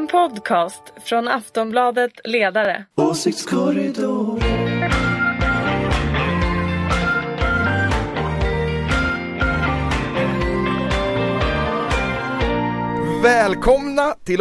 En podcast från Aftonbladet Ledare. Åsiktskorridor. Välkomna till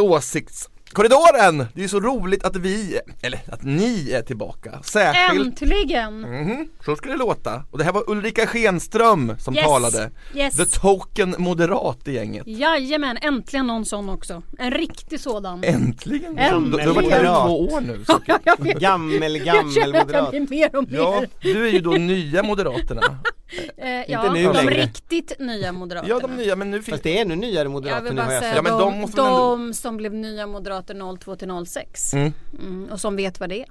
Åsiktskorridoren! Det är så roligt att vi, eller att ni är tillbaka. Särskilt, Äntligen! Mhm, så ska det låta. Och det här var Ulrika Schenström som Yes, talade. yes. The token moderat i gänget. Jajamän, äntligen någon sån också. En riktig sådan. Äntligen! Äntligen. Du, du har varit här i två år nu. Så. Jag vet. Gammel, Jag gammel känner att jag moderat. blir mer och mer. Ja, du är ju då nya Moderaterna. Eh, ja, nu de längre. riktigt nya moderaterna. Ja, de nya, men nu finns Fast det är ännu nyare Jag vill moderater bara säga Ja, men de, de måste de, ändå- som blev nya moderater 02 till 06. Mm. Mm, och som vet vad det är.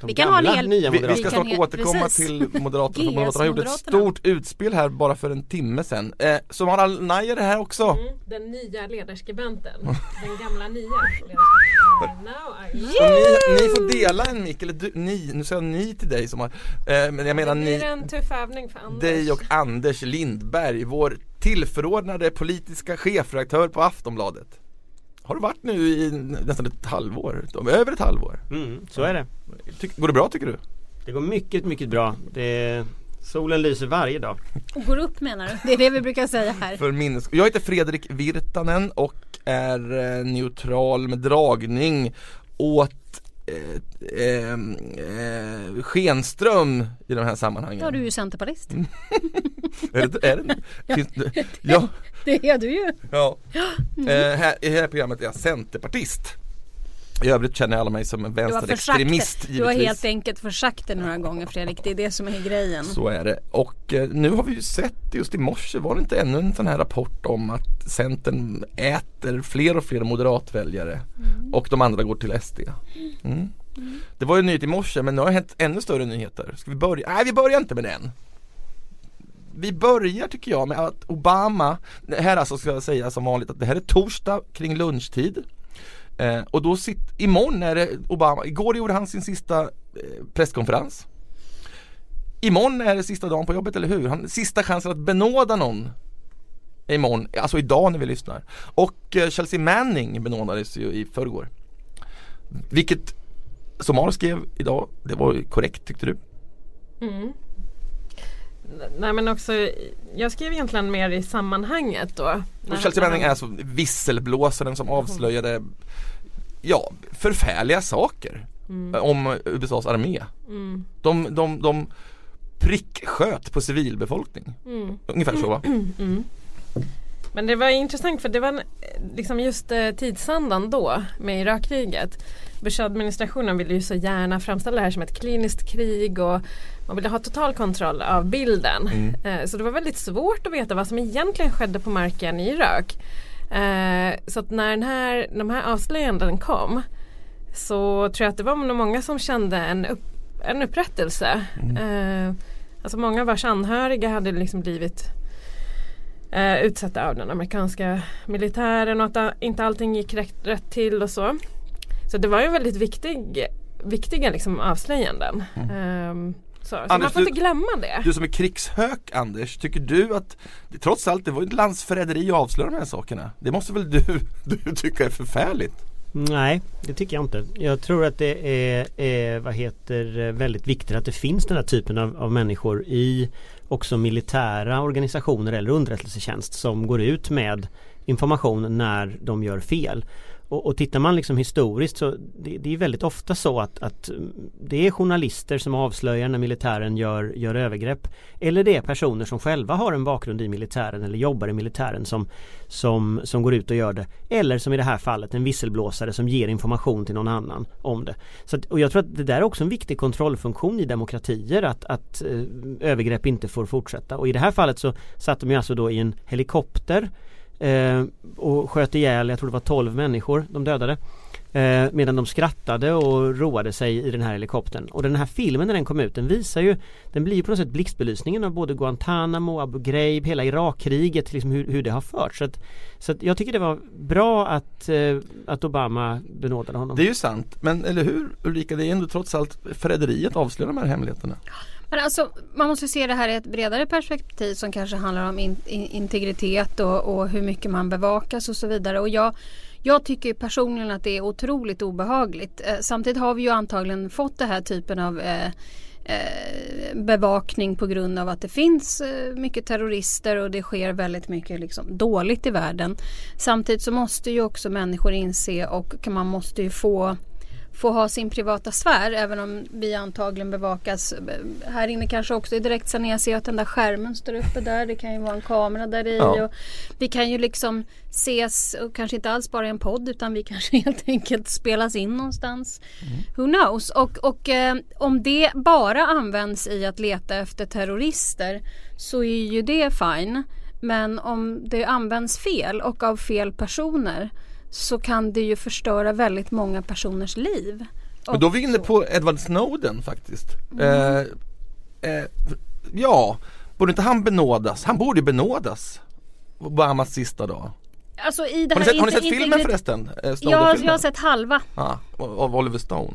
De vi kan ha en hel- nya Vi, vi ska snart he- återkomma precis. till Moderaterna, Moderaterna gjorde ett GS-Moderaterna. stort utspel här bara för en timme sedan. Eh, så har Al Najer är här också. Mm, den nya ledarskribenten. Den gamla nya ni, ni får dela en mick, eller du, ni, nu säger jag ni till dig som har, eh, men jag menar Det ni, blir en tuff övning för Anders. dig och Anders Lindberg, vår tillförordnade politiska chefredaktör på Aftonbladet. Har du varit nu i nästan ett halvår? Över ett halvår? Mm, så är det. Ty, går det bra tycker du? Det går mycket, mycket bra. Det, solen lyser varje dag. Och går upp menar du? Det är det vi brukar säga här. För minnes... Jag heter Fredrik Virtanen och är eh, neutral med dragning åt eh, eh, eh, Schenström i de här sammanhangen. Ja, du är ju centerpartist. Är det, är det, finns det, ja, Det är du ju. ja. Eh, här, I det här programmet är jag centerpartist. I övrigt känner alla mig som en vänsterextremist du har helt enkelt försagt det några gånger Fredrik. Det är det som är grejen. Så är det. Och eh, nu har vi ju sett just i morse var det inte ännu en sån här rapport om att Centern äter fler och fler moderatväljare och de andra går till SD. Mm. Det var ju en nyhet i morse men nu har det hänt ännu större nyheter. Ska vi börja? Nej vi börjar inte med den. Vi börjar tycker jag med att Obama, här alltså ska jag säga som vanligt att det här är torsdag kring lunchtid. Eh, och då sitter, imorgon är det Obama, igår gjorde han sin sista eh, presskonferens. Imorgon är det sista dagen på jobbet, eller hur? Han, sista chansen att benåda någon imorgon, alltså idag när vi lyssnar. Och eh, Chelsea Manning benådades ju i förrgår. Vilket Somar skrev idag, det var ju korrekt tyckte du? Mm. Nej men också, jag skrev egentligen mer i sammanhanget då. Och Chelsea Manning är alltså visselblåsaren som avslöjade Ja, förfärliga saker om USAs armé. Mm. De, de, de pricksköt på civilbefolkning. Mm. Ungefär så va? Mm. Men det var intressant för det var en- liksom just eh, tidsandan då med Irakkriget. Bush-administrationen ville ju så gärna framställa det här som ett kliniskt krig och man ville ha total kontroll av bilden. Eh, så det var väldigt svårt att veta vad som egentligen skedde på marken i Irak. Eh, så att när den här, de här avslöjanden kom så tror jag att det var många som kände en, upp, en upprättelse. Eh, alltså många vars anhöriga hade liksom blivit eh, utsatta av den amerikanska militären och att inte allting gick rätt, rätt till och så. Så det var ju väldigt viktig, viktiga liksom avslöjanden. Ehm, så så Anders, man får du- inte glömma det. Du som är krigshök Anders, tycker du att det, trots allt det var ett landsförräderi att avslöja de här sakerna? Det måste väl du, du tycka är förfärligt? Nej, det tycker jag inte. Jag tror att det är, är vad heter, väldigt viktigt att det finns den här typen av, av människor i också militära organisationer eller underrättelsetjänst som går ut med information när de gör fel. Och, och tittar man liksom historiskt så det, det är väldigt ofta så att, att mm, det är journalister som avslöjar när militären gör, gör övergrepp. Eller det är personer som själva har en bakgrund i militären eller jobbar i militären som, som, som går ut och gör det. Eller som i det här fallet en visselblåsare som ger information till någon annan om det. Så att, och jag tror att det där är också en viktig kontrollfunktion i demokratier att, att eh, övergrepp inte får fortsätta. Och i det här fallet så satt de ju alltså då i en helikopter eh, och sköt ihjäl, jag tror det var 12 människor de dödade. Eh, medan de skrattade och roade sig i den här helikoptern. Och den här filmen när den kom ut den visar ju Den blir ju på något sätt blixtbelysningen av både Guantanamo, Abu Ghraib, hela Irakkriget, liksom hur, hur det har förts. Så, att, så att jag tycker det var bra att, eh, att Obama benådade honom. Det är ju sant, men eller hur Ulrika, det är ändå trots allt förräderiet avslöjar de här hemligheterna. Men alltså, man måste se det här i ett bredare perspektiv som kanske handlar om in, in, integritet och, och hur mycket man bevakas och så vidare. Och jag, Jag tycker personligen att det är otroligt obehagligt. Eh, samtidigt har vi ju antagligen fått den här typen av eh, eh bevakning på grund av att det finns eh, mycket terrorister och det sker väldigt mycket liksom, dåligt i världen. Samtidigt så måste ju också människor inse och man måste ju få få ha sin privata sfär även om vi antagligen bevakas. Här inne kanske också i direktsändning. Jag ser att den där skärmen står uppe där. Det kan ju vara en kamera där i. Ja. Och vi kan ju liksom ses och kanske inte alls bara i en podd utan vi kanske helt enkelt spelas in någonstans. Who knows? Och, och eh, om det bara används i att leta efter terrorister så är ju det fine. Men om det används fel och av fel personer så kan det ju förstöra väldigt många personers liv. Men då är vi inne på Edward Snowden faktiskt. Eh, eh, ja, borde inte han benådas? Han borde ju benådas. Obamas sista dag. Alltså Har ni sett, har ni sett filmen förresten? Eh, Ja, jag har sett halva. Ja, av Oliver Stone.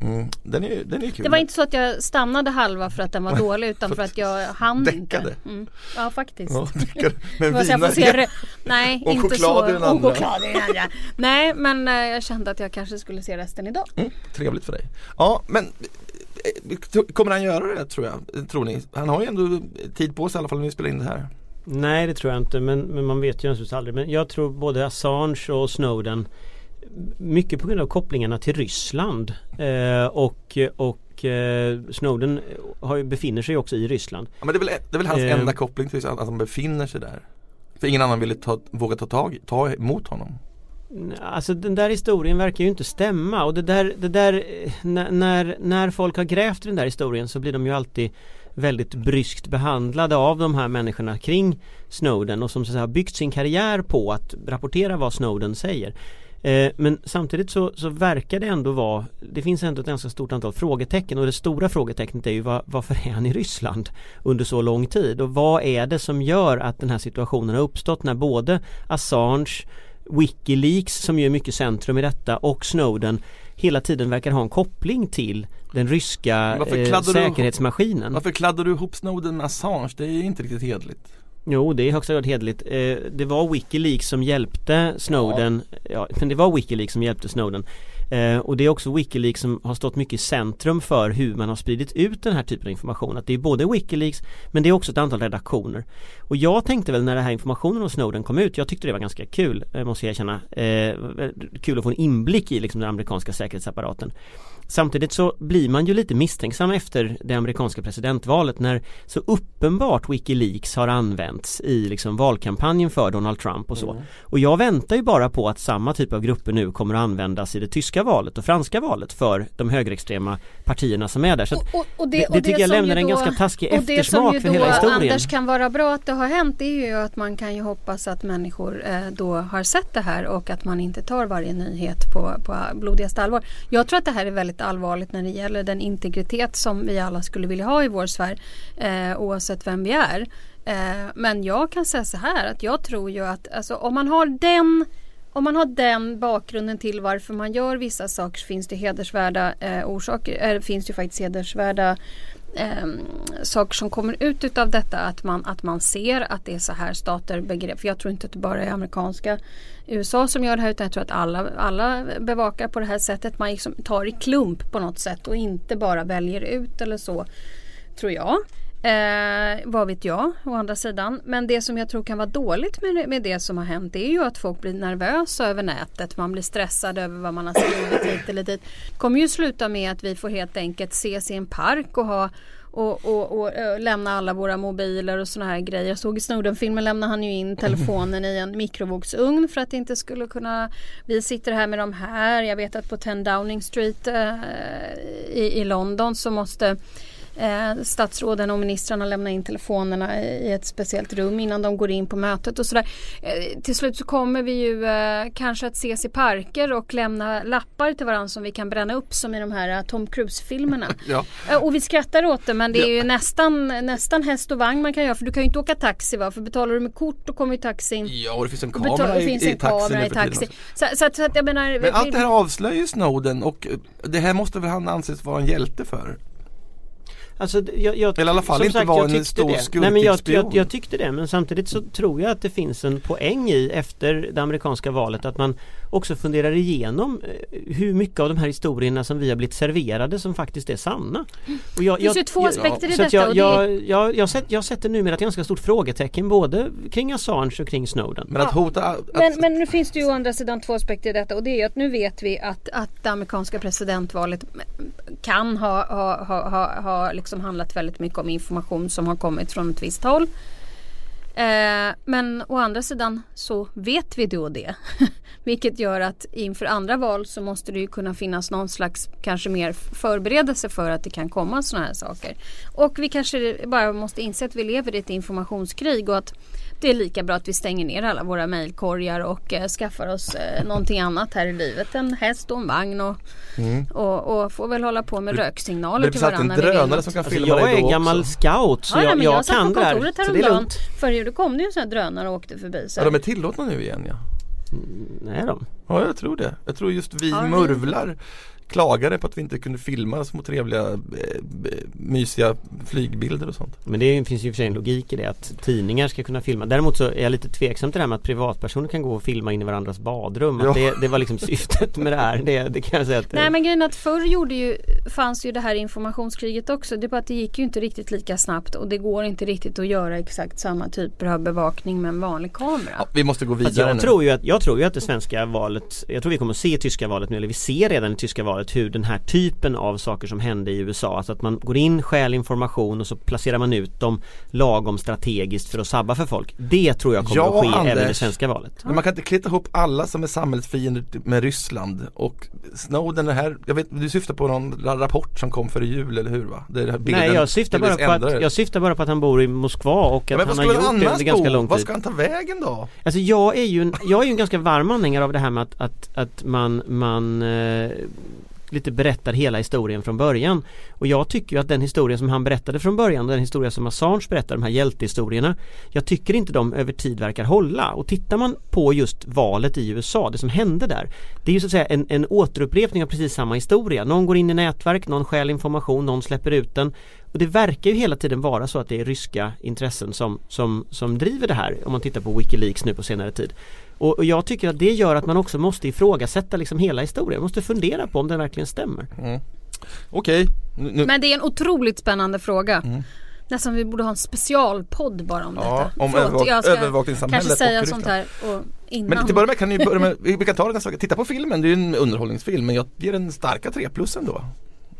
Mm, den är den är kul. Det var inte så att jag stannade halva för att den var dålig utan för att jag hann Däckade. inte. Mm. Ja faktiskt. Ja, men vinare. Nej, Och inte choklad så. i den andra. Och choklad i den andra. Nej, men eh, jag kände att jag kanske skulle se resten idag. Mm, trevligt för dig. Ja, men eh, kommer han göra det tror jag? Tror ni? Han har ju ändå tid på sig i alla fall när vi spelar in det här. Nej det tror jag inte men, men man vet ju naturligtvis aldrig. Men jag tror både Assange och Snowden mycket på grund av kopplingarna till Ryssland eh, och, och eh, Snowden har befinner sig också i Ryssland. Ja, men det är väl, det är väl hans Eh. enda koppling till att han befinner sig där. För ingen annan ville ta, våga ta tag ta emot honom. Alltså den där historien verkar ju inte stämma och det där, det där eh, när, när, när folk har grävt i den där historien så blir de ju alltid väldigt bryskt behandlade av de här människorna kring Snowden och som så att säga, har byggt sin karriär på att rapportera vad Snowden säger. Eh, Men samtidigt så, så verkar det ändå vara Det finns ändå ett ganska stort antal frågetecken och det stora frågetecknet är ju var, varför är han i Ryssland under så lång tid och vad är det som gör att den här situationen har uppstått när både Assange Wikileaks som ju är mycket centrum i detta och Snowden hela tiden verkar ha en koppling till den ryska Varför eh, kladdar du- säkerhetsmaskinen. Varför kladdar du ihop Snowden med Assange? Det är ju inte riktigt hederligt. Jo det är i högsta grad hederligt. Eh, det var Wikileaks som hjälpte Snowden. Ja. men det var Wikileaks som hjälpte Snowden. Eh, och det är också Wikileaks som har stått mycket i centrum för hur man har spridit ut den här typen av information. Att det är både Wikileaks men det är också ett antal redaktioner. Och jag tänkte väl när den här informationen om Snowden kom ut, jag tyckte det var ganska kul, eh, måste jag erkänna. Eh, kul att få en inblick i liksom, den amerikanska säkerhetsapparaten. Samtidigt så blir man ju lite misstänksam efter det amerikanska presidentvalet när så uppenbart Wikileaks har använts i liksom valkampanjen för Donald Trump och så. Och jag väntar ju bara på att samma typ av grupper nu kommer att användas i det tyska valet och franska valet för de högerextrema partierna som är där. Så Och, och, och det, och det tycker jag som lämnar en då- ganska taskig och det som eftersmak för då hela historien. Anders kan vara bra att det har hänt det är ju att man kan ju hoppas att människor eh, då har sett det här och att man inte tar varje nyhet på, på blodigaste allvar. Jag tror att det här är väldigt allvarligt när det gäller den integritet som vi alla skulle vilja ha i vår sfär eh, oavsett vem vi är. Eh, men jag kan säga så här att jag tror ju att alltså, om man har den om man har den bakgrunden till varför man gör vissa saker så finns det hedersvärda eh, orsaker. äh, finns det faktiskt hedersvärda eh, saker som kommer ut utav detta. Att man, att man ser att det är så här stater begrepp. För jag tror inte att det bara är amerikanska USA som gör det här utan jag tror att alla, alla bevakar på det här sättet. Man liksom tar i klump på något sätt och inte bara väljer ut eller så. Tror jag. Eh, vad vet jag å andra sidan. Men det som jag tror kan vara dåligt med, det- med det som har hänt det är ju att folk blir nervösa över nätet. Man blir stressad över vad man har skrivit hit eller dit. Det kommer ju sluta med att vi får helt enkelt ses i en park och ha och, och, och eh, lämna alla våra mobiler och såna här grejer. Jag såg i Snowden-filmen lämnade han ju in telefonen i en mikrovågsugn för att det inte skulle kunna Vi sitter här med de här. Jag vet att på 10 Downing Street eh, i, i London så måste eh, statsråden och ministrarna lämna in telefonerna i ett speciellt rum innan de går in på mötet och sådär. Eh, till slut så kommer vi ju eh, kanske att ses i parker och lämna lappar till varandra som vi kan bränna upp som i de här eh, Tom Cruise-filmerna. Ja. Eh, Och vi skrattar åt det men det är Ja. ju nästan, nästan häst och vagn man kan göra för du kan ju inte åka taxi va? För betalar du med kort då kommer ju taxin Ja, och det finns en kamera i, finns i en taxin i för tiden taxi. Så, så, så att jag menar Men allt det här avslöjar ju Snowden och eh, det här måste väl han anses vara en hjälte för? Alltså, jag, jag, Eller i alla fall inte sagt, vara en stor det. Nej, men jag, jag, jag tyckte det men samtidigt så tror jag att det finns en poäng i efter det amerikanska valet att man också funderar igenom eh, hur mycket av de här historierna som vi har blivit serverade som faktiskt är sanna. Och jag, Det finns ju två aspekter i detta. jag, jag, jag, jag, sätter, jag sätter numera ett ganska stort frågetecken både kring Assange och kring Snowden. Men att hota... Att, Men, men nu finns det ju å andra sidan två aspekter i detta och det är ju att nu vet vi att, att det amerikanska presidentvalet kan ha, ha, ha, ha, ha liksom handlat väldigt mycket om information som har kommit från ett visst håll. Eh, men å andra sidan så vet vi då det. Vilket gör att inför andra val så måste det ju kunna finnas någon slags kanske mer förberedelse för att det kan komma sådana här saker. Och vi kanske bara måste inse att vi lever i ett informationskrig och att det är lika bra att vi stänger ner alla våra mejlkorgar och eh, skaffar oss eh, någonting annat här i livet. En häst och en vagn och, och, och får väl hålla på med Det- röksignaler det till en varandra. när vi vill drönare som kan Alltså, filma jag är gammal också. scout så Ja, ja, jag, men jag, jag satt kan på det här. kontoret Så det är häromdagen. lugnt. För då kom det ju en sån här drönare och åkte förbi. Så Ja, de är tillåtna nu igen ja. Nej de. Ja jag tror det. Jag tror just vi Ja, murvlar klagade på att vi inte kunde filma små trevliga eh, mysiga flygbilder och sånt. Men det finns ju i och för sig en logik i det att tidningar ska kunna filma. Däremot så är jag lite tveksam till det här med att privatpersoner kan gå och filma in i varandras badrum. Att Ja. det, det var liksom syftet med det här. Det, det kan jag säga att Nej men grejen är att förr gjorde ju, fanns ju det här informationskriget också. Det är bara att det gick ju inte riktigt lika snabbt och det går inte riktigt att göra exakt samma typer av bevakning med en vanlig kamera. Ja, vi måste gå vidare jag nu. tror, ju att, jag tror ju att det svenska valet, jag tror vi kommer att se i tyska valet nu, eller vi ser redan i tyska valet hur den här typen av saker som hände i USA, alltså att man går in, stjäl information och så placerar man ut dem lagom strategiskt för att sabba för folk. Det tror jag kommer Ja, att ske Anders. även i det svenska valet. Men man kan inte kleta ihop alla som är samhällsfiender med Ryssland och Snowden är här, jag vet, du syftar på någon ra- rapport som kom före jul eller hur va? Det det bilden Nej jag syftar, bara på att, jag syftar bara på att han bor i Moskva och att vad han har gjort det under ganska lång Vad tid. ska han ta vägen då? Alltså jag är ju en, jag är ju en ganska varm anhängare av det här med att, att, att man, man eh, lite berättar hela historien från början. Och jag tycker ju att den historien som han berättade från början och den historia som Assange berättar, de här hjältehistorierna Jag tycker inte de över tid verkar hålla. Och tittar man på just valet i USA, det som hände där Det är ju så att säga en, en återupprepning av precis samma historia. Någon går in i nätverk, någon stjäl information, någon släpper ut den. Och det verkar ju hela tiden vara så att det är ryska intressen som, som, som driver det här om man tittar på Wikileaks nu på senare tid. Och, och jag tycker att det gör att man också måste ifrågasätta liksom hela historien, man måste fundera på om den verkligen stämmer. Okej, nu, nu, Men det är en otroligt spännande fråga. Nästan vi borde ha en specialpodd bara om Mm. Ja, detta. om Förlåt, övervak- jag ska övervakningssamhället kanske säga och sånt här och innan. men till börja med kan ni börja med, vi vi kan ta det nästa vecka, titta på filmen, det är ju en underhållningsfilm men jag ger den starka 3 plus ändå.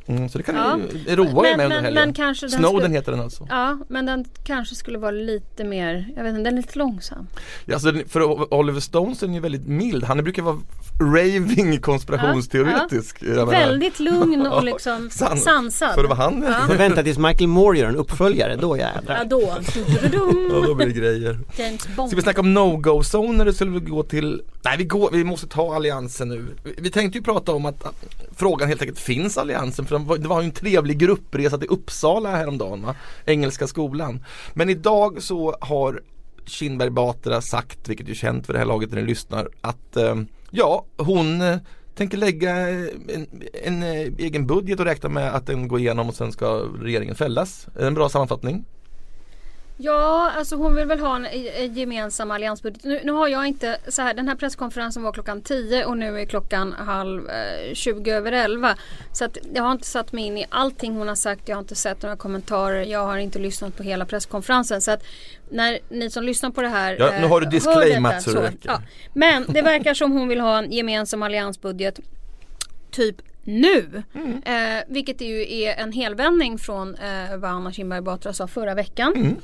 Mm, så det kan Ja. ni roa er Men- med under helgen. men kanske den Snowden skulle- heter den alltså. Ja, men den kanske skulle vara lite mer, jag vet inte, den är lite långsam. Ja, Alltså, för Oliver Stone så är den ju väldigt mild, han brukar vara raving konspirationsteoretisk. Jag menar, Väldigt lugn och liksom San- sansad. För att vara han Ja. Vänta tills Michael Moore gör en uppföljare, då Ja jädrar. då. Du-du-du-dum. Ja, då blir det grejer. James Bond. Ska vi snacka om no-go-zoner eller skulle vi gå till Nej vi går, vi måste ta alliansen nu. Vi, vi tänkte ju prata om att, att frågan helt enkelt finns alliansen för de var- det var ju en trevlig gruppresa till Uppsala häromdagen va? Engelska skolan. Men idag så har Kinberg Batra sagt, vilket är känt för det här laget när ni lyssnar, att eh, ja hon eh, tänker lägga eh, en, en eh, egen budget och räkna med att den går igenom och sen ska regeringen fällas. En bra sammanfattning. Ja, alltså hon vill väl ha en, en gemensam alliansbudget. Nu, nu har jag inte så här, den här presskonferensen var klockan 10 och nu är klockan halv eh, 20 över 11. Så att jag har inte satt mig in i allting hon har sagt. Jag har inte sett några kommentarer. Jag har inte lyssnat på hela presskonferensen. Så att när ni som lyssnar på det här Ja, nu har du eh, disclaimat så det räcker. ja. Men det verkar som hon vill ha en gemensam alliansbudget typ nu. Mm. Eh, vilket ju är en helvändning från eh, vad Anna Kinberg Batra sa förra veckan. Mm.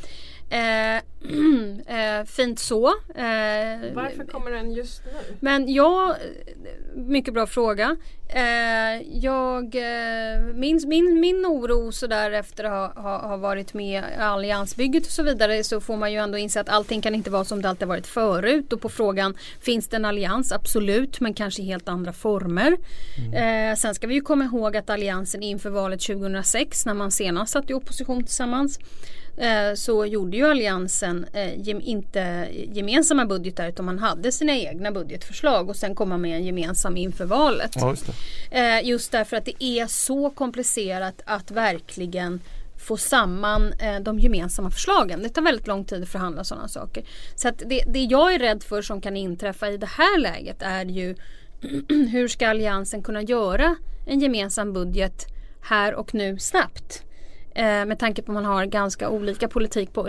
Eh, eh, fint så. Eh, Varför kommer den just nu? men jag, mycket bra fråga. Eh, jag, eh, min, min, min oro sådär efter att ha, ha, ha varit med i alliansbygget och så vidare så får man ju ändå inse att allting kan inte vara som det alltid varit förut. Och på frågan finns det en allians? Absolut, men kanske i helt andra former. Eh, sen ska vi ju komma ihåg att alliansen inför valet 2006 när man senast satt i opposition tillsammans eh, så gjorde ju alliansen eh, inte gemensamma budgetar utan man hade sina egna budgetförslag och sen komma med en gemensam inför valet. Ja, just. Eh, just därför att det är så komplicerat att verkligen få samman eh, de gemensamma förslagen. Det tar väldigt lång tid att förhandla sådana saker. Så att det, det jag är rädd för som kan inträffa i det här läget är ju hur ska Alliansen kunna göra en gemensam budget här och nu snabbt? Eh, med tanke på att man har ganska olika politik på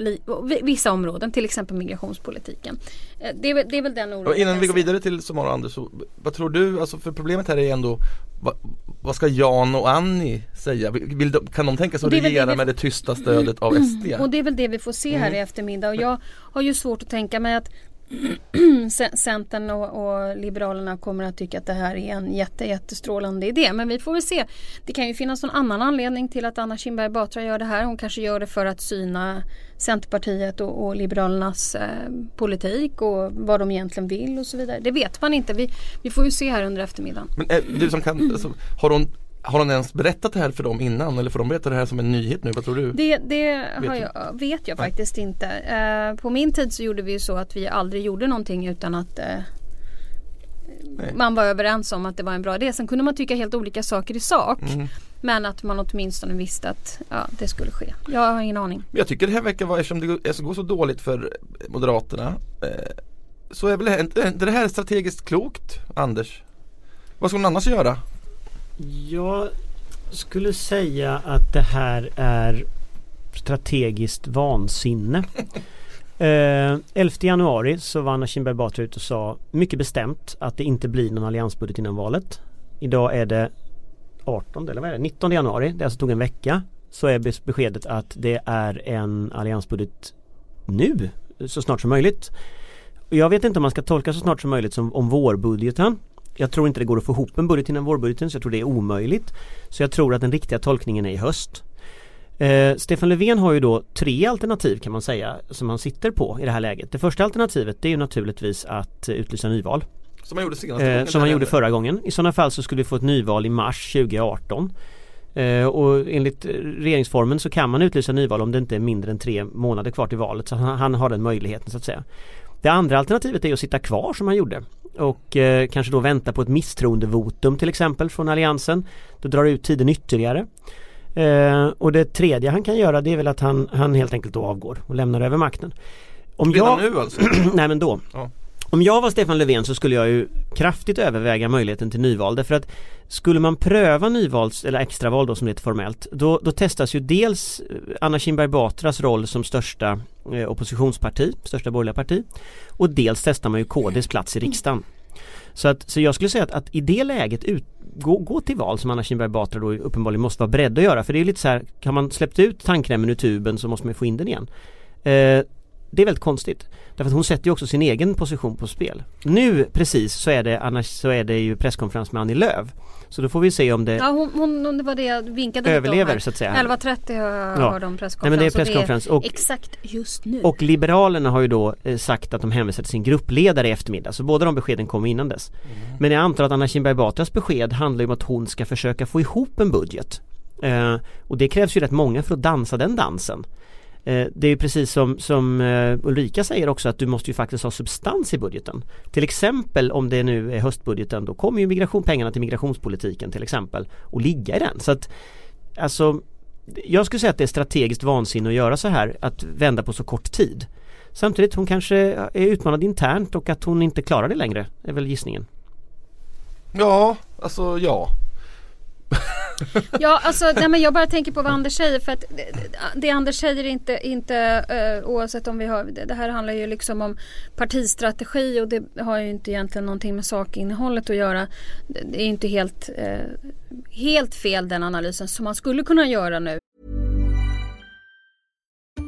vissa områden, till exempel migrationspolitiken. Eh, det, är, det är väl den oron. Innan vi går vidare till Samara och Anders, vad tror du, alltså för problemet här är ändå vad, vad ska Jan och Annie säga? Vill de, kan de tänka sig att regera vi, med det tysta stödet av SD? Och det är väl det vi får se här mm. i eftermiddag och jag har ju svårt att tänka mig att Centern och, och, Liberalerna kommer att tycka att det här är en jätte, jättestrålande idé. Men vi får väl se. Det kan ju finnas någon annan anledning till att Anna Kinberg Batra gör det här. Hon kanske gör det för att syna Centerpartiet och, och Liberalernas eh, politik och vad de egentligen vill och så vidare. Det vet man inte. Vi, vi får ju se här under eftermiddagen. Men äh, du som kan, alltså, har hon har hon ens berättat det här för dem innan eller får de berätta det här som en nyhet nu? Vad tror du? Det, det vet, jag, vet jag faktiskt inte. Uh, på min tid så gjorde vi ju så att vi aldrig gjorde någonting utan att uh, man var överens om att det var en bra idé. Sen kunde man tycka helt olika saker i sak. Mm. Men att man åtminstone visste att ja, det skulle ske. Jag har ingen aning. Jag tycker det här verkar vara, eftersom det går så dåligt för Moderaterna eh, så är väl inte det här strategiskt klokt, Anders? Vad ska hon annars göra? Jag skulle säga att det här är strategiskt vansinne. Eh, 11 januari så var Anna Kinberg Batra ut och sa mycket bestämt att det inte blir någon alliansbudget innan valet. Idag är det 18 eller vad är det? 19 januari, det alltså tog en vecka. Så är beskedet att det är en alliansbudget nu, så snart som möjligt. Jag vet inte om man ska tolka så snart som möjligt som om vårbudgeten jag tror inte det går att få ihop en budget innan vårbudgeten så jag tror det är omöjligt. Så jag tror att den riktiga tolkningen är i höst. Eh, Stefan Löfven har ju då tre alternativ kan man säga som han sitter på i det här läget. Det första alternativet det är ju naturligtvis att eh, utlysa nyval. Som han gjorde senast eh, Som han gjorde förra gången. I sådana fall så skulle vi få ett nyval i mars 2018. Eh, och enligt regeringsformen så kan man utlysa nyval om det inte är mindre än tre månader kvar till valet. Så han, han har den möjligheten så att säga. Det andra alternativet är att sitta kvar som han gjorde och eh, kanske då vänta på ett misstroendevotum till exempel från Alliansen. Då drar det ut tiden ytterligare. Eh, och det tredje han kan göra det är väl att han, han helt enkelt då avgår och lämnar över makten. Om Redan jag... nu alltså? Nej men då. Ja. Om jag var Stefan Löfven så skulle jag ju kraftigt överväga möjligheten till nyval därför att skulle man pröva nyvals eller extraval då som det heter formellt då, då testas ju dels eh, Anna Kinberg Batras roll som största eh, oppositionsparti, största borgerliga parti och dels testar man ju KDs plats i riksdagen. Så, att, så jag skulle säga att, att i det läget ut, gå, gå till val som Anna Kinberg Batra då uppenbarligen måste vara beredd att göra för det är lite så här, kan man släppt ut tandkrämen ur tuben så måste man få in den igen. Eh, det är väldigt konstigt. Därför att hon sätter ju också sin egen position på spel. Nu precis så är det, annars så är det ju presskonferens med Annie Lööf. Så då får vi se om det Ja hon, hon det var det jag vinkade Överlever så att säga 11.30 har ja. om presskonferens Nej, men det är presskonferens och, exakt just nu Och Liberalerna har ju då eh, sagt att de hänvisar till sin gruppledare i eftermiddag Så båda de beskeden kom innan dess mm. Men jag antar att Anna Kinberg Batras besked handlar om att hon ska försöka få ihop en budget eh, Och det krävs ju rätt många för att dansa den dansen Eh, det är precis som, som eh, Ulrika säger också att du måste ju faktiskt ha substans i budgeten. Till exempel om det nu är höstbudgeten då kommer ju migration, pengarna till migrationspolitiken till exempel och ligga i den. Så att alltså jag skulle säga att det är strategiskt vansinne att göra så här, att vända på så kort tid. Samtidigt hon kanske är utmanad internt och att hon inte klarar det längre, är väl gissningen. Ja, alltså ja ja, alltså nej, men jag bara tänker på vad Anders säger för att det, det Anders säger inte, inte uh, oavsett om vi har, det, det, här handlar ju liksom om partistrategi och det har ju inte egentligen någonting med sakinnehållet att göra. Det, det är inte helt, uh, helt fel den analysen som man skulle kunna göra nu.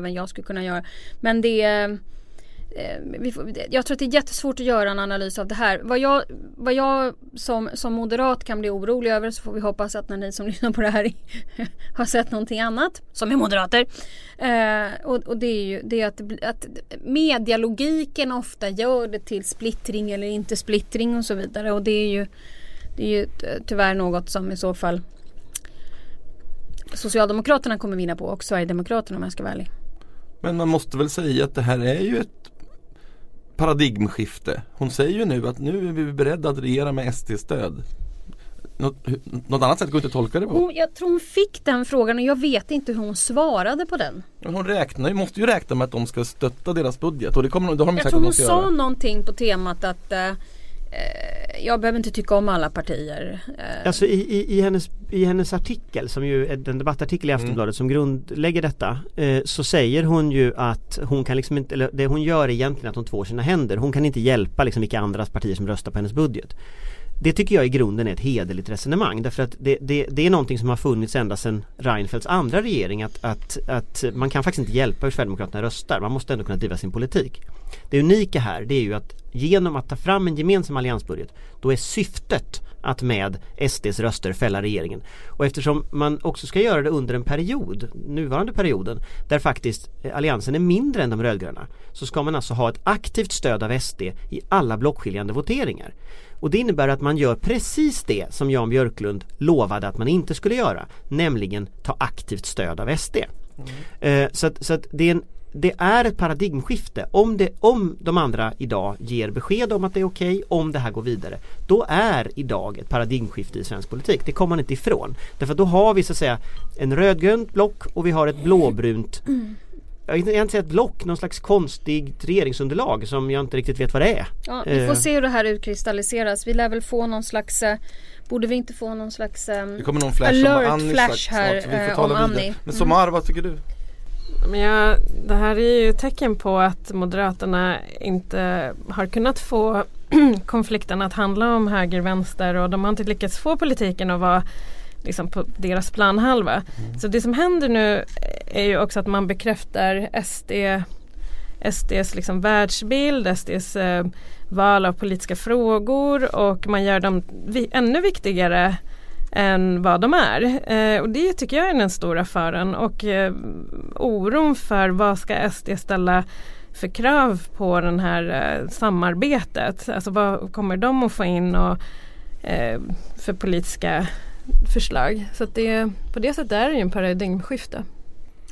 även jag skulle kunna göra. Men det eh, jag tror att det är jättesvårt att göra en analys av det här. Vad jag, vad jag som, som moderat kan bli orolig över så får vi hoppas att när ni som lyssnar på det här har sett någonting annat som är moderater. Eh, och, och det är ju det är att, att medialogiken ofta gör det till splittring eller inte splittring och så vidare. Och det är ju, det är ju eh, tyvärr något som i så fall Socialdemokraterna kommer vinna på och Sverigedemokraterna om jag ska vara ärlig. Men man måste väl säga att det här är ju ett paradigmskifte. Hon säger ju nu att nu är vi beredda att regera med SD-stöd. Något, något, annat sätt går inte att tolka det på. Hon, jag tror hon fick den frågan och jag vet inte hur hon svarade på den. Hon räknar, måste ju räkna med att de ska stötta deras budget och det, kommer, det har de jag tror hon sa göra. någonting på temat att eh, jag behöver inte tycka om alla partier. Eh, Alltså i, i, i, hennes, i hennes artikel som ju är en debattartikel i Aftonbladet som grundlägger detta eh, så säger hon ju att hon kan liksom inte, eller det hon gör är egentligen att hon tvår sina händer. Hon kan inte hjälpa liksom vilka andra partier som röstar på hennes budget. Det tycker jag i grunden är ett hederligt resonemang därför att det, det, det är någonting som har funnits ända sedan Reinfeldts andra regering att, att, att man kan faktiskt inte hjälpa hur Sverigedemokraterna röstar. Man måste ändå kunna driva sin politik. Det unika här det är ju att genom att ta fram en gemensam alliansbudget då är syftet att med SDs röster fälla regeringen. Och eftersom man också ska göra det under en period, nuvarande perioden, där faktiskt alliansen är mindre än de rödgröna så ska man alltså ha ett aktivt stöd av SD i alla blockskiljande voteringar. Och det innebär att man gör precis det som Jan Björklund lovade att man inte skulle göra, nämligen ta aktivt stöd av SD. Mm. Eh, så att, så att det är en det är ett paradigmskifte. Om, det, om de andra idag ger besked om att det är okej, okay, om det här går vidare. Då är idag ett paradigmskifte i svensk politik. Det kommer man inte ifrån. Därför att då har vi så att säga en rödgrönt block och vi har ett blåbrunt jag vill inte säga ett block, någon slags konstigt regeringsunderlag som jag inte riktigt vet vad det är. Ja, vi får se hur det här utkristalliseras. Vi lär väl få någon slags Borde vi inte få någon slags um, Det kommer någon flash alert om Annie flash här snart, vi får eh, tala om vidare. Annie. Men Somar, vad tycker du? Men jag, det här är ju tecken på att Moderaterna inte har kunnat få konflikten att handla om höger-vänster och de har inte lyckats få politiken att vara liksom på deras planhalva. Mm. Så det som händer nu är ju också att man bekräftar SD, SDs liksom världsbild, SDs eh, val av politiska frågor och man gör dem vi, ännu viktigare än vad de är. Eh, och det tycker jag är den stora faran och eh, oron för vad ska SD ställa för krav på det här eh, samarbetet. Alltså vad kommer de att få in och, eh, för politiska förslag. Så att det, på det sättet är det ju en paradigmskifte.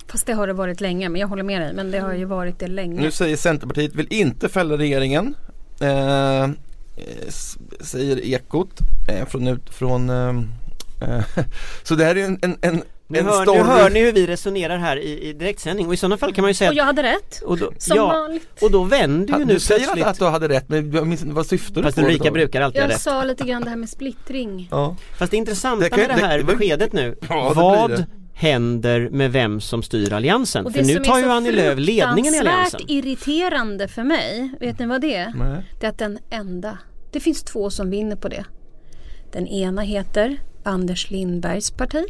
Fast det har det varit länge, men jag håller med dig. Men det har ju varit det länge. Nu säger Centerpartiet vill inte fälla regeringen. Eh, säger Ekot eh, från, från eh, Så det här är en, en, en nu hör, nu hör ni hur vi resonerar här i, i direktsändning och i sådana fall kan man ju säga Och jag hade rätt, och då, som ja, vanligt Och då vänder ju du nu Du säger plötsligt att, att du hade rätt men jag minns, vad syftar du Fast på? Ulrika brukar alltid ha Jag sa lite grann det här med splittring ja. Fast det intressanta Det kan- med det här det- det- beskedet nu Ja, det Vad det. händer med vem som styr alliansen? Och För nu tar ju Annie Lööf ledningen i alliansen fruktansvärt irriterande för mig, vet ni vad det är? Nej. Det är att den enda, det finns två som vinner på det. Den ena heter Anders Lindbergs parti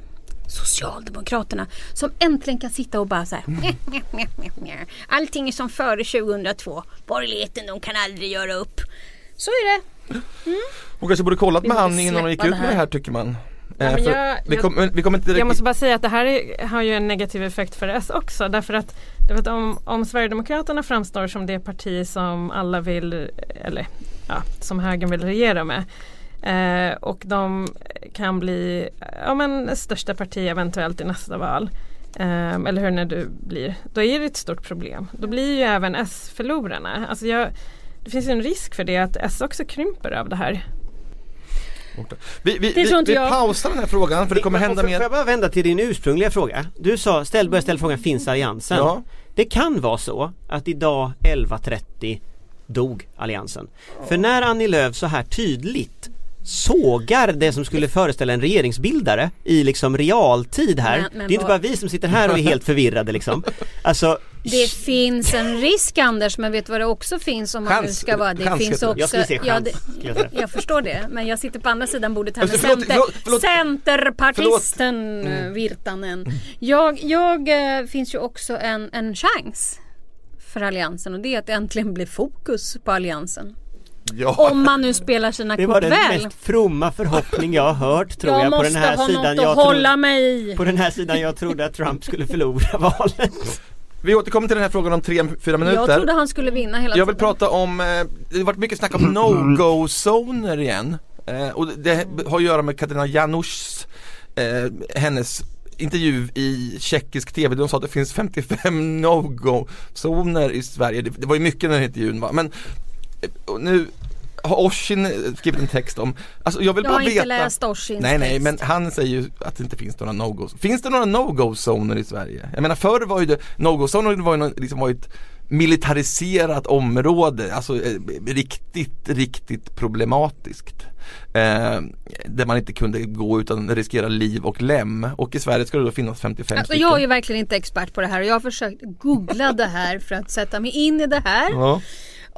Socialdemokraterna som äntligen kan sitta och bara så här. Allting är som före 2002. Borgerligheten de kan aldrig göra upp. Så är det. Hon kanske borde kollat med Annie innan hon gick ut med det här. tycker man. Ja, Eh, jag- vi, vi direkt Jag måste bara säga att det här är, har ju en negativ effekt för S också därför att, därför att om, om Sverigedemokraterna framstår som det parti som alla vill, eller ja, som högern vill regera med eh, och de kan bli ja, men, största parti eventuellt i nästa val eh, eller hur det nu blir, då är det ett stort problem. Då blir ju även S förlorarna. Alltså jag, det finns ju en risk för det att S också krymper av det här. Vi, vi, vi, vi pausar den här frågan för det kommer hända Får- Får mer. jag bara vända till din ursprungliga fråga? Du sa, ställ, börja ställa frågan, finns alliansen? Ja. Det kan vara så att idag 11.30 dog alliansen. För när Annie Lööf så här tydligt sågar det som skulle föreställa en regeringsbildare i liksom realtid här. Men- men det är inte bara vi som sitter här och är helt förvirrade liksom. Alltså, Det finns en risk Anders men vet du vad det också finns om man nu Chans- ska vara det chans finns också Jag skulle säga ja, chans, det, jag förstår det men jag sitter på andra sidan bordet här med Alltså, förlåt, center, förlåt, förlåt. Centerpartisten Mm. eh, Virtanen. Jag, jag eh, finns ju också en, en chans för alliansen och det är att det äntligen blir fokus på alliansen. Ja. Om man nu spelar sina Det var kort den väl. mest fromma förhoppning jag har hört tror jag, jag på måste den här ha sidan något jag att hålla trodde, mig i. På den här sidan jag trodde att Trump skulle förlora valet. Vi återkommer till den här frågan om tre, fyra minuter. Jag trodde han skulle vinna hela Jag vill tiden. prata om, eh, det har varit mycket snack om no-go-zoner igen. Eh, och det har att göra med Katarina Janusz, eh, hennes intervju i tjeckisk tv. De sa att det finns 55 no-go-zoner i Sverige. Det, var ju mycket den här intervjun va. Men nu har Oshin skrivit en text om, alltså jag vill Jag bara har inte veta läst Oshins Nej nej text. men han säger ju att det inte finns några no-go Finns det några no-go-zoner i Sverige? Jag menar förr var ju det, no-go-zoner var ju liksom var ett militariserat område, alltså eh, riktigt, riktigt problematiskt. Eh, där man inte kunde gå utan riskera liv och lem och i Sverige ska det då finnas 55 Alltså, stycken. jag är ju verkligen inte expert på det här och jag har försökt googla det här för att sätta mig in i det här. Ja.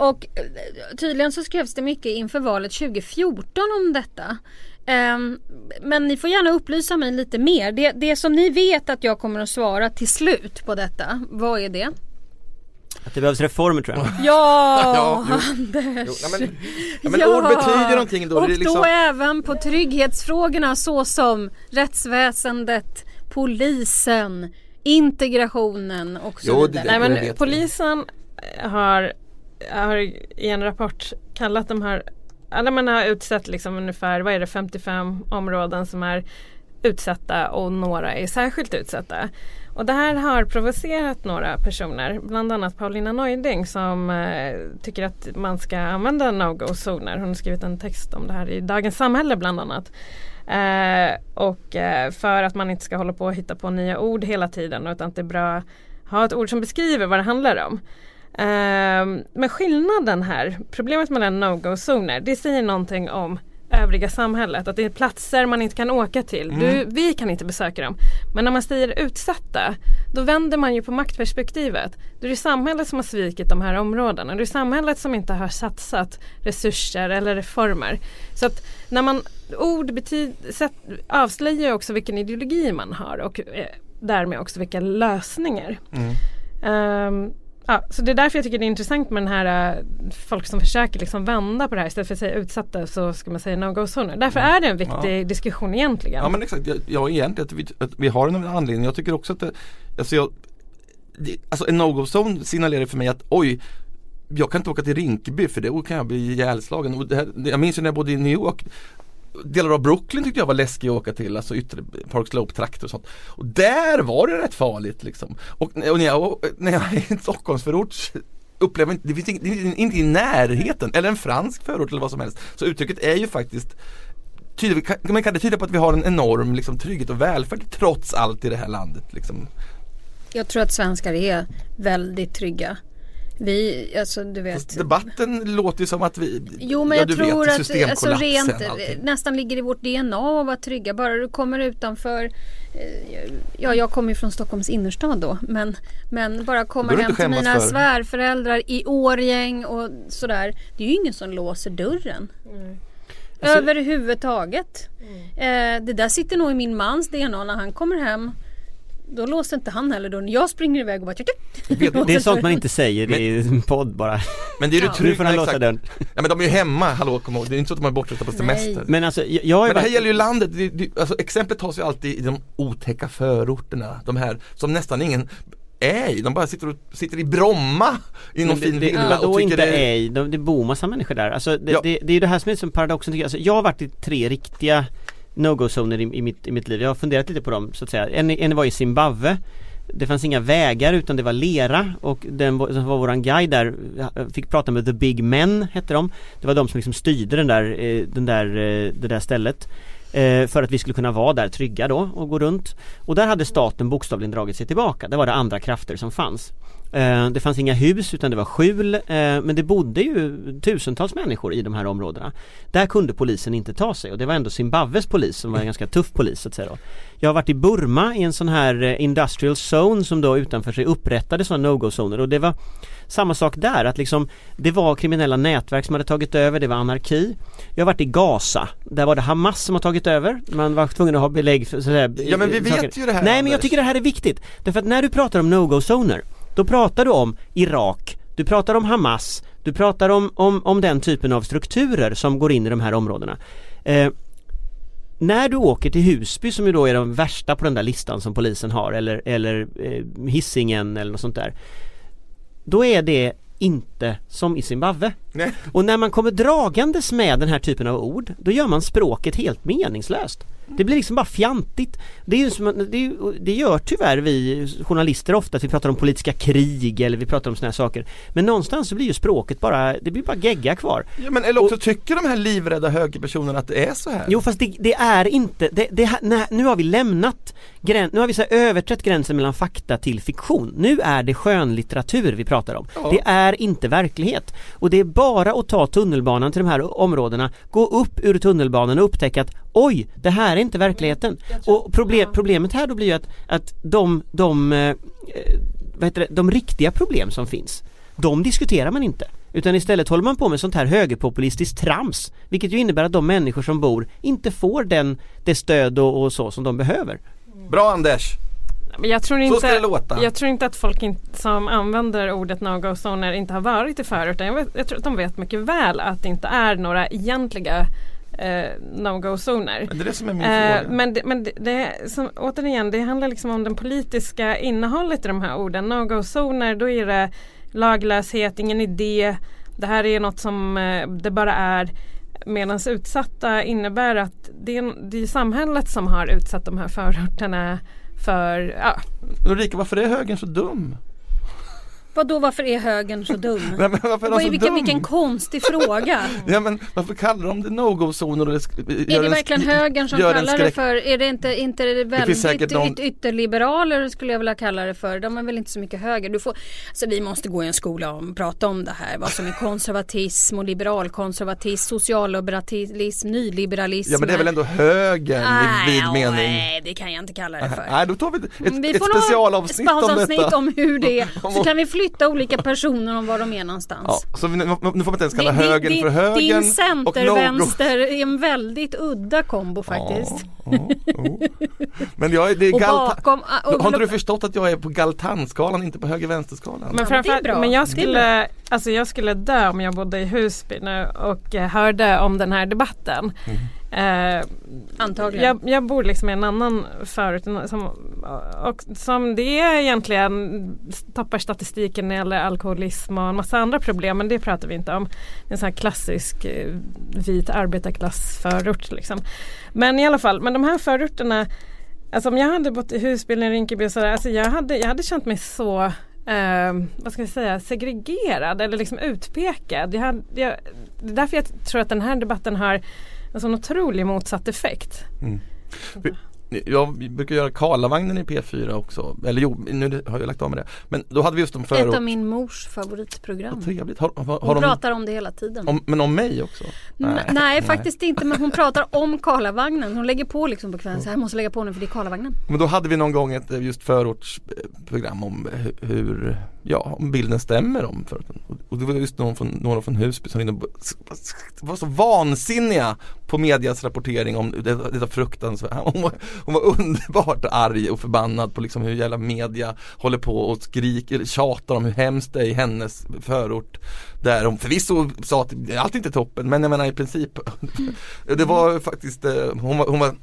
Och eh, tydligen så skrevs det mycket inför valet 2014 om detta. Ehm, men ni får gärna upplysa mig lite mer. Det, det som ni vet att jag kommer att svara till slut på detta, vad är det? Att det behövs reformer tror jag. Ja, Ja, jo. Anders! Jo, nej, men, ja, men ord betyder någonting då. Och det är liksom, då även på trygghetsfrågorna såsom rättsväsendet, polisen, integrationen och så Jo, det- vidare. Nej det men vet vi. polisen har, har i en rapport kallat de här, eller man har utsett liksom ungefär, vad är det, 55 områden som är utsatta och några är särskilt utsatta. Och det här har provocerat några personer, bland annat Paulina Neuding som eh, tycker att man ska använda no-go-zoner. Hon har skrivit en text om det här i Dagens Samhälle bland annat. Eh, och eh, för att man inte ska hålla på och hitta på nya ord hela tiden utan att det är bra att ha ett ord som beskriver vad det handlar om. Eh, men skillnaden här, problemet med no-go-zoner, det säger någonting om övriga samhället. Att det är platser man inte kan åka till. Du, vi kan inte besöka dem. Men när man säger utsatta, då vänder man ju på maktperspektivet. Då är det samhället som har svikit de här områdena. Det är samhället som inte har satsat resurser eller reformer. Så att när man, ord betyd, sätt, avslöjar också vilken ideologi man har och eh, därmed också vilka lösningar. Ehm, ja, så det är därför jag tycker det är intressant med den här eh, folk som försöker liksom vända på det här istället för att säga utsatta så ska man säga no-go-zoner. Därför är det en viktig diskussion egentligen. Ja men exakt, jag, jag egentligen att vi, att vi har en anledning. Jag tycker också att det, alltså, jag, det, alltså en no-go-zone signalerar för mig att oj jag kan inte åka till Rinkeby för då kan jag bli ihjälslagen. Och här, jag minns ju när jag bodde i New York Delar av Brooklyn tyckte jag var läskig att åka till, alltså yttre Park Slope-trakter och sånt. Och där var det rätt farligt liksom. Och, och när, jag, när jag är i en Stockholmsförort upplever inte, det finns inte, inte i närheten, eller en fransk förort eller vad som helst. Så uttrycket är ju faktiskt tyder, kan, man kan det tyda på att vi har en enorm liksom, trygghet och välfärd trots allt i det här landet. Liksom. Jag tror att svenskar är väldigt trygga. Vi, alltså du vet. Fast Debatten låter ju som att vi, Jo men ja, jag tror vet, att alltså, rent allting. nästan ligger i vårt DNA att vara trygga. Bara du kommer utanför eh, Ja jag kommer ju från Stockholms innerstad då men, men bara kommer det hem inte till mina för. svärföräldrar i Årgäng och sådär. Det är ju ingen som låser dörren. Alltså- Överhuvudtaget. Eh, det där sitter nog i min mans DNA när han kommer hem. Då låser inte han heller dörren. Jag springer iväg och bara Vet- Det är sånt man inte säger i en podd bara. Men det är du Ja. Trygg får han låsa dörren. Ja men de är ju hemma, hallå kom ihåg. Det är inte så att de är bortresta på semester. Nej. Men alltså jag, jag Men det här varit- gäller ju landet, det, det, alltså exemplet tas ju alltid i de otäcka förorterna. De här som nästan ingen är i. De bara sitter, och, sitter i Bromma i någon Men det, fin det, villa Vadå och tycker inte det är... ej? De, det bor massa människor där. Alltså det, Ja. det, det är ju det här som är som paradoxen tycker jag. Alltså, jag har varit i tre riktiga no-go-zoner i, i, mitt, i mitt liv. Jag har funderat lite på dem så att säga. En, en var i Zimbabwe. Det fanns inga vägar utan det var lera och den var- som var våran guide där fick prata med The Big Men hette de. Det var de som liksom styrde den där, eh, den där, eh, det där stället. Eh, för att vi skulle kunna vara där trygga då och gå runt. Och där hade staten bokstavligen dragit sig tillbaka. Det var det andra krafter som fanns. Eh, Det fanns inga hus utan det var skjul eh, men det bodde ju tusentals människor i de här områdena. Där kunde polisen inte ta sig och det var ändå Zimbabwes polis som var en ganska tuff polis så att säga då. Jag har varit i Burma i en sån här eh, industrial zone som då utanför sig upprättade sådana no-go-zoner och det var samma sak där att liksom det var kriminella nätverk som hade tagit över, det var anarki. Jag har varit i Gaza, där var det Hamas som har tagit över. Man var tvungen att ha belägg för sådär, Ja, men vi vet saker. ju det här, Nej men jag tycker det här är viktigt. Därför att när du pratar om no-go-zoner då pratar du om Irak, du pratar om Hamas, du pratar om, om, om den typen av strukturer som går in i de här områdena. Eh, när du åker till Husby som ju då är de värsta på den där listan som polisen har eller, eller eh, Hisingen eller något sånt där. Då är det inte som i Zimbabwe. Nej. Och när man kommer dragandes med den här typen av ord då gör man språket helt meningslöst. Det blir liksom bara fjantigt. Det, är ju som, det, är, det gör tyvärr vi journalister ofta, att vi pratar om politiska krig eller vi pratar om såna här saker. Men någonstans så blir ju språket bara, det blir bara gegga kvar. Ja, men eller också tycker de här livrädda högerpersonerna att det är så här? Jo fast det, det är inte, det, det, nej, nu har vi lämnat gräns, nu har vi så överträtt gränsen mellan fakta till fiktion. Nu är det skönlitteratur vi pratar om. Ja. Det är inte verklighet. Och det är bara att ta tunnelbanan till de här områdena, gå upp ur tunnelbanan och upptäcka att oj, det här är inte verkligheten. Och problem, problemet här då blir ju att, att de, de, eh, vad heter det, de riktiga problem som finns, de diskuterar man inte. Utan istället håller man på med sånt här högerpopulistiskt trams. Vilket ju innebär att de människor som bor inte får den, det stöd och, och så som de behöver. Bra Anders! Jag tror Så inte, ska det låta. Jag tror inte att folk in, som använder ordet no-go zoner inte har varit i förorten. Jag, vet, jag tror att de vet mycket väl att det inte är några egentliga eh, no-go zoner. Men det är det som är min Eh, fråga. men det, men det, det som, återigen, det handlar liksom om det politiska innehållet i de här orden. No-go-zoner, då är det laglöshet, ingen idé. Det här är något som eh, det bara är. Medan utsatta innebär att det är, det är samhället som har utsatt de här förorterna för, ja, Ulrika, varför är högern så dum? Vadå varför är högern så dum? Nej, men varför är de så vilken, dum? vilken konstig fråga. Ja men varför kallar de det no-go-zoner? det Är det en verkligen högern som kallar det för, är det inte, inte det väldigt säkert någon- yt- ytterliberaler skulle jag vilja kalla det för. De är väl inte så mycket höger. Du får, alltså vi måste gå i en skola och prata om det här. Vad som är konservatism och liberalkonservatism, socialliberalism, nyliberalism. Ja men det är väl ändå högern i vid Nej, mening? Nej, det kan jag inte kalla det för. Nej då tar vi ett, Vi ett får specialavsnitt om specialavsnitt detta. om hur det är. Så kan vi flytta olika personer om var de är någonstans. Ja, så vi, nu får man inte ens kalla Din- högern din- för högern Din center-vänster är en väldigt udda kombo faktiskt. Ja, ja. Men jag är, det är Och galta- bakom- och- Har inte du förstått att jag är på galtanskalan, inte på höger-vänster-skalan? Men, men jag skulle, alltså jag skulle dö om jag bodde i Husby nu och eh, hörde om den här debatten. Eh, Antagligen. jag, jag bor liksom i en annan förort som, och som det är egentligen toppar statistiken när det gäller alkoholism och en massa andra problem men det pratar vi inte om. En sån här klassisk eh, vit arbetarklassförort liksom. Men i alla fall, men de här förorterna Alltså om jag hade bott i Husby eller Rinkeby och sådär, alltså jag hade, jag hade känt mig så eh, vad ska jag säga, segregerad eller liksom utpekad. Jag hade, jag, det är därför jag tror att den här debatten har en sån otrolig motsatt effekt. Jag brukar göra Karlavagnen i P4 också, eller jo, nu har jag lagt av med det. Men då hade vi just om Ett förort. av min mors favoritprogram. Vad trevligt. Har, har, har Hon de, pratar om det hela tiden. om, men om mig också? nej, nej, faktiskt inte men hon pratar om Karlavagnen. Hon lägger på liksom på kvällen så här jag måste lägga på nu för det är Karlavagnen. Men då hade vi någon gång ett eh, just förortsprogram om hu- hur, ja, om bilden stämmer om förorten. Och- det var just någon från, några från Husby som ringde var så vansinniga på medias rapportering om detta, detta fruktansvärda. Hon var, hon var underbart arg och förbannad på liksom hur jävla media håller på och skriker, tjatar om hur hemskt det är i hennes förort. Där hon förvisso sa att allt är inte toppen men jag menar i princip. Det var faktiskt, eh, hon var, hon var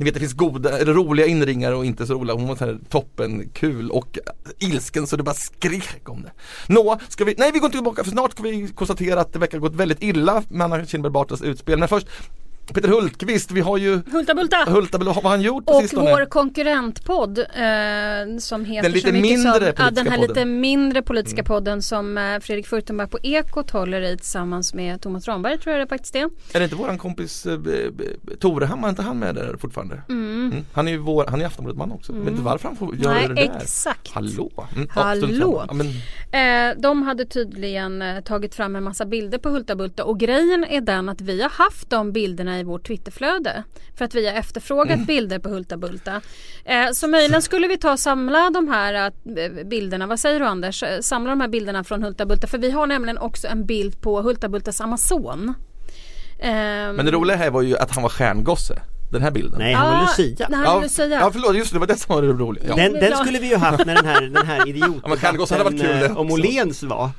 ni vet det finns goda, eller roliga inringare och inte så roliga. Hon var så här toppen kul och ilsken så det bara skrek om det. Nå, ska vi, nej vi går inte tillbaka för snart ska vi konstatera att det verkar ha gått väldigt illa med Anna Kinberg Batras utspel. Men först Peter Hultqvist, vi har ju Hulta Bulta! Hulta, vad har han gjort på Och sistone? vår konkurrentpodd eh, som heter Den lite så mycket mindre som, ja, politiska Den här podden. lite mindre politiska podden som eh, Fredrik Furtenberg på Ekot håller i tillsammans med Thomas Ramberg tror jag det faktiskt är. Är det inte våran kompis eh, b- Torehammar, är inte han med där fortfarande? Mm. Han är ju vår, han är Aftonbladet-man också. Vet inte varför han får göra Nej, det där? exakt. Hallå! Mm, ja, Hallå. Ja, men, Eh, de hade tydligen eh, tagit fram en massa bilder på Hulta Bulta och grejen är den att vi har haft de bilderna i vårt Twitterflöde. För att vi har efterfrågat Mm. bilder på Hulta Bulta. Eh, så möjligen skulle vi ta och samla de här eh, bilderna, vad säger du Anders? Eh, Samla de här bilderna från Hulta Bulta för vi har nämligen också en bild på Hulta Bultas Amazon. Eh, men det roliga här var ju att han var stjärngosse. Den här bilden. Nej, han var Lucia. när han Ja, Lucia. ja förlåt, just det, det var det som var det roliga. Ja. Den, den skulle vi ju haft när den här, den här Ja, men hade varit kul det idioten om. Åhléns var.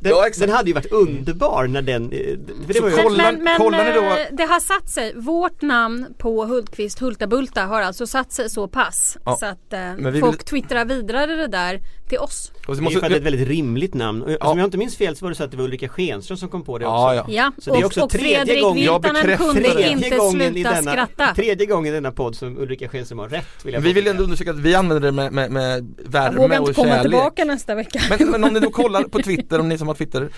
Den, Ja, den hade ju varit underbar när den, eh, för det var ju kolla- men, men kollar då- eh, det har satt sig. Vårt namn på Hultqvist Hultabulta har alltså satt sig så pass Ja. så att eh, vi folk vill- twittrar vidare det där till oss. Och så Det ju att det är måste, ett väldigt rimligt namn. Och Om jag inte minns fel så var det så att det var Ulrika Schenström som kom på det Ja, också. ja. Ja, Så det är och, också och tredje Fredrik gången- Jag kunde det. inte gången i sluta denna, skratta. tredje gången i denna podd som Ulrika Schenström har rätt vill jag vi vill ändå undersöka att vi använder det med, med, med Jag värme vågar inte och komma kärlek. tillbaka nästa vecka. Men, men om ni då kollar på Twitter, om ni som har Twitter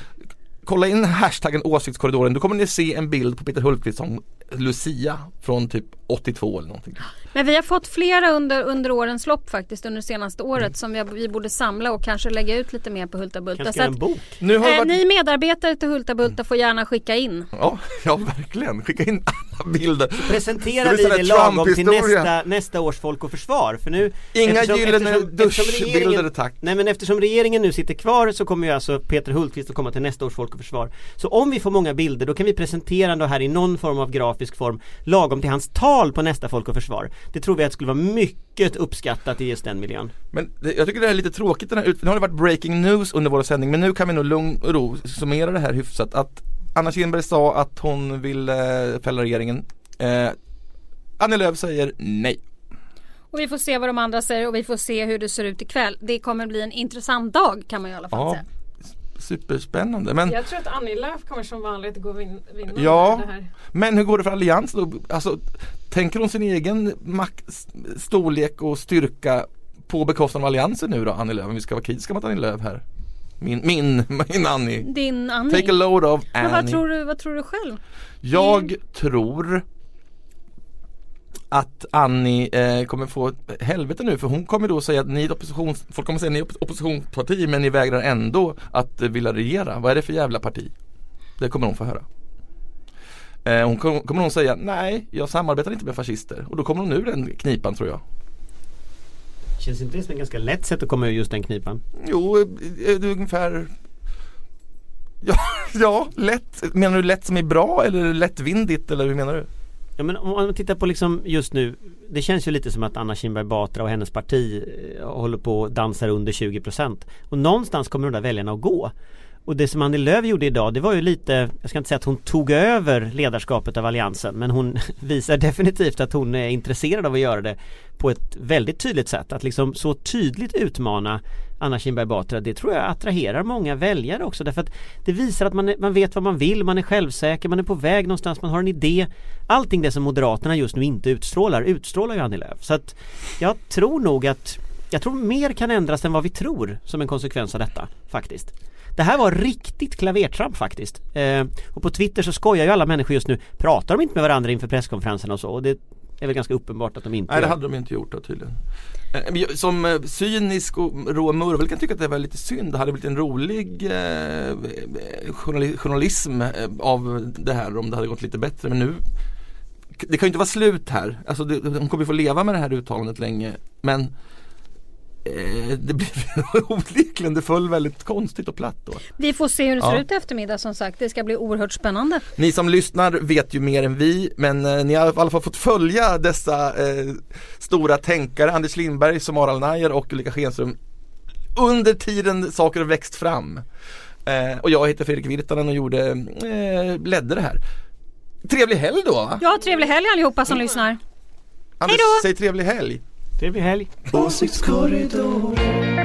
Kolla in hashtaggen åsiktskorridoren, då kommer ni se en bild på Peter Hultqvist som Lucia från typ 82 eller någonting. Men vi har fått flera under, under årens lopp faktiskt under det senaste året Mm. som vi, vi borde samla och kanske lägga ut lite mer på Hulta Bulta. Kanske en att, bok. Nu har det eh, varit... ni medarbetare till Hulta Bulta får gärna skicka in. Ja, ja verkligen, skicka in alla bilder. Presenterar Det vi det lagom till nästa, nästa års Folk och Försvar? För nu Inga eftersom- gyllene eftersom- duschbilder tack. Nej men eftersom regeringen nu sitter kvar så kommer ju alltså Peter Hultqvist att komma till nästa års Folk och Försvar. Så om vi får många bilder då kan vi presentera då här i någon form av grafisk form lagom till hans tal på nästa Folk och Försvar. Det tror vi att skulle vara mycket uppskattat i just den miljön. Men det, jag tycker det här är lite tråkigt den här Nu har det varit breaking news under vår sändning men nu kan vi nog lugn och ro summera det här hyfsat att Anna Kinberg sa att hon vill eh, fälla regeringen eh, Annie Lööf säger nej Och vi får se vad de andra säger och vi får se hur det ser ut ikväll. Det kommer bli en intressant dag kan man i alla fall Ja, säga. Superspännande men Jag tror att Annie Lööf kommer som vanligt gå vin- vinna Ja. det här. Men hur går det för Allians då? Alltså, tänker hon sin egen makt, storlek och styrka på bekostnad av Alliansen nu då, Annie Lööf? Om vi ska vara kritiska mot Annie Lööf här. Min, min, min Annie. Din Annie. Take a load of Men Annie. vad tror, du, vad tror du själv? Jag tror att Annie eh, kommer få ett helvete nu för hon kommer då säga att ni är ett oppositions, folk kommer säga att ni är ett oppositionsparti men ni vägrar ändå att eh, vilja regera. Vad är det för jävla parti? Det kommer hon få höra. Eh, hon kommer, kommer hon säga nej, jag samarbetar inte med fascister och då kommer hon ur den knipan tror jag. Känns inte det som en ganska lätt sätt att komma ur just den knipan? Jo, eh, det är ungefär Ja, ja, lätt. Menar du lätt som är bra eller lättvindigt eller hur menar du? Ja men om man tittar på liksom just nu Det känns ju lite som att Anna Kinberg Batra och hennes parti eh, håller på och dansar under 20 procent. Och någonstans kommer de där väljarna att gå. Och det som Annie Lööf gjorde idag det var ju lite Jag ska inte säga att hon tog över ledarskapet av Alliansen Men hon visar definitivt att hon är intresserad av att göra det På ett väldigt tydligt sätt. Att liksom så tydligt utmana Anna Kinberg Batra det tror jag attraherar många väljare också därför att det visar att man, är, man vet vad man vill, man är självsäker, man är på väg någonstans, man har en idé Allting det som Moderaterna just nu inte utstrålar, utstrålar ju Annie Lööf så att jag tror nog att jag tror mer kan ändras än vad vi tror som en konsekvens av detta faktiskt det här var riktigt klavertramp faktiskt. Eh, och på Twitter så skojar ju alla människor just nu. Pratar de inte med varandra inför presskonferenserna och så? Och det är väl ganska uppenbart att de inte Nej det hade de inte gjort då tydligen. Eh, Som eh, cynisk och rå murvel kan tycka att det var lite synd. Det hade blivit en rolig eh, journali- journalism eh, av det här om det hade gått lite bättre. Men nu Det kan ju inte vara slut här. Alltså det, de kommer ju få leva med det här uttalandet länge. Men eh, det blir onekligen, det föll väldigt konstigt och platt då. Vi får se hur det ser Ja. ut i eftermiddag som sagt. Det ska bli oerhört spännande. Ni som lyssnar vet ju mer än vi men eh, ni har i alla fall fått följa dessa eh, stora tänkare, Anders Lindberg, Somaral Nair och Ulrika Schenström under tiden saker har växt fram. Eh, och jag heter Fredrik Virtanen och gjorde, eh, ledde det här. Trevlig helg då va? Ja, trevlig helg allihopa som lyssnar. Anders, Hej då! säg trevlig helg. Trevlig er helg! Åsiktskorridoren